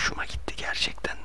hoşuma gitti gerçekten.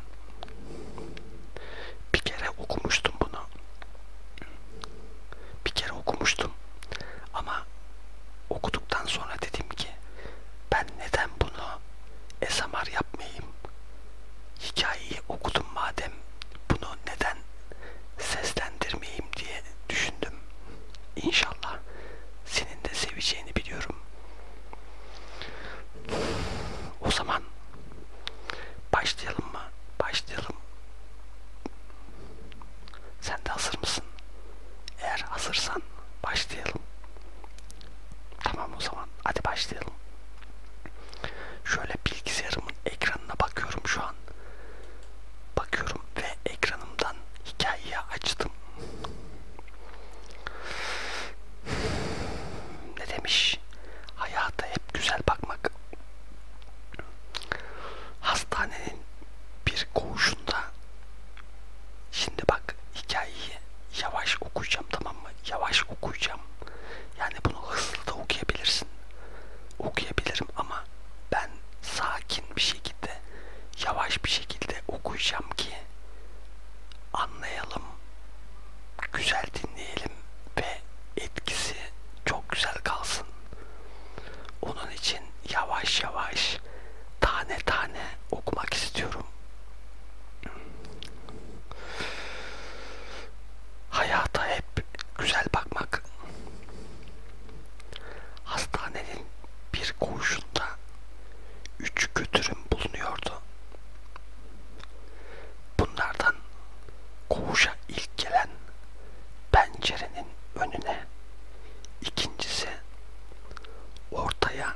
aşağıya.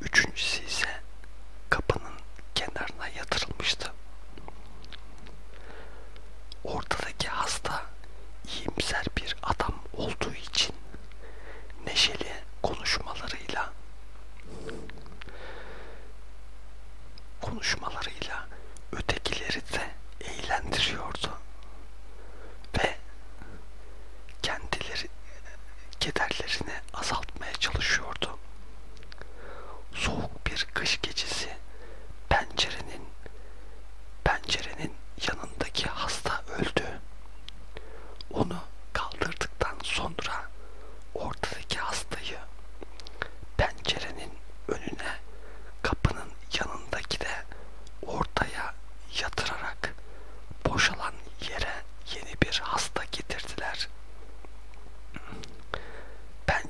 Üçüncüsü ise kapının kenarına yatırılmıştı. Ortadaki hasta iyimser bir adam olduğu için neşeli konuşmalarıyla konuşmalarıyla ötekileri de eğlendiriyor.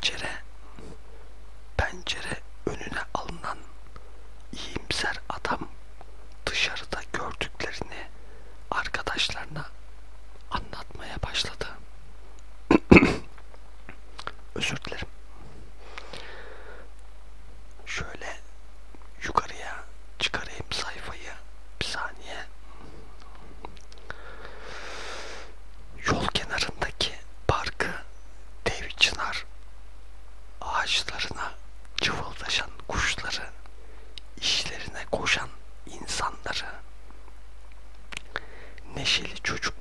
Ratchet it. neşeli çocuk.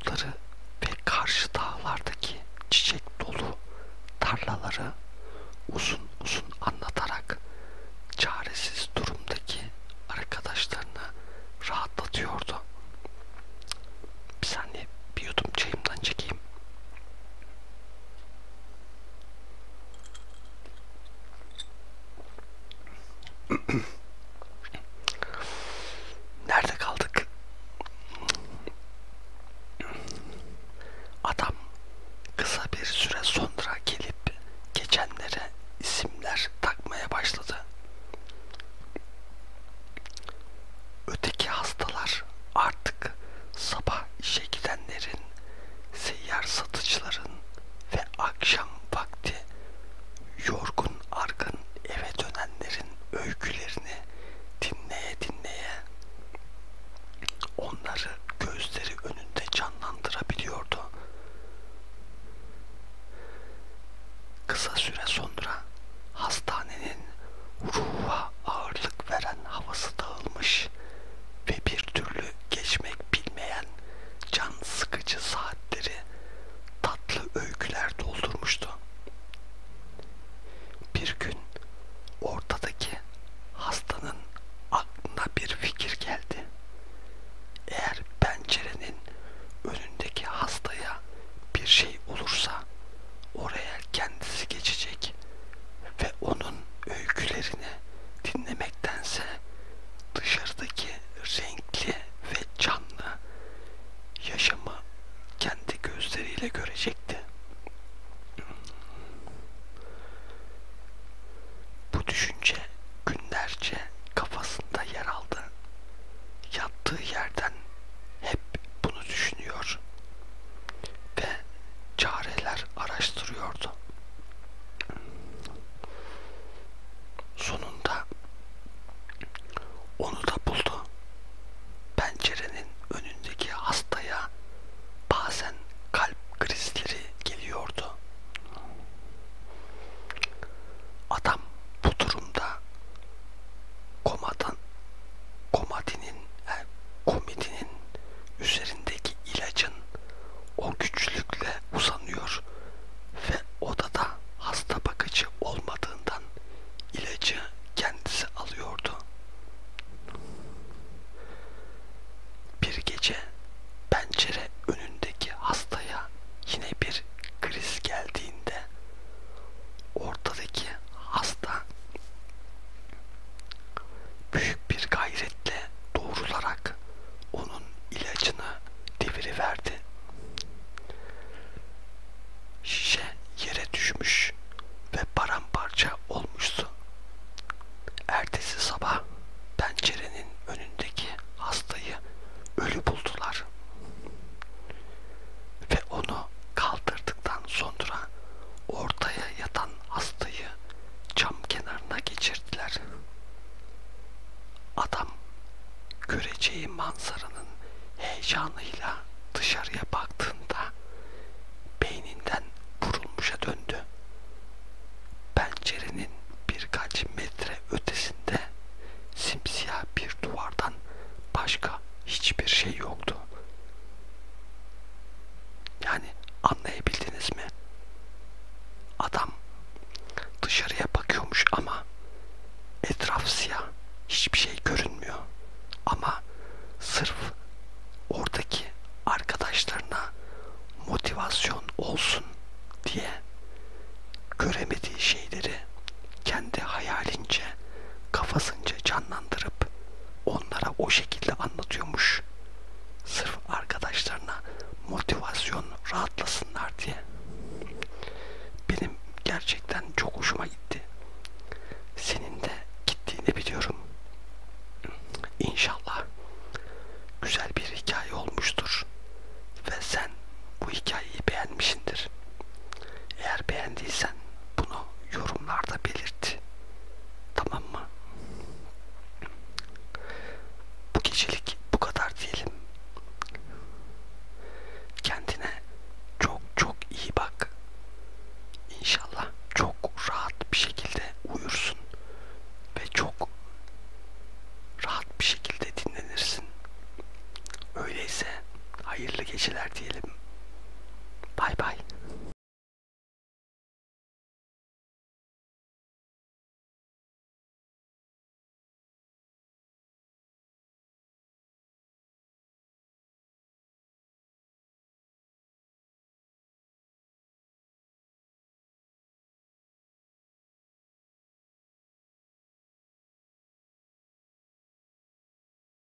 dışarıya bakıyormuş ama etraf siyah. Hiçbir şey görünmüyor. Ama sırf oradaki arkadaşlarına motivasyon olsun diye göremediği şeyleri kendi hayalince kafasınca canlandırıp onlara o şekilde anlatıyormuş.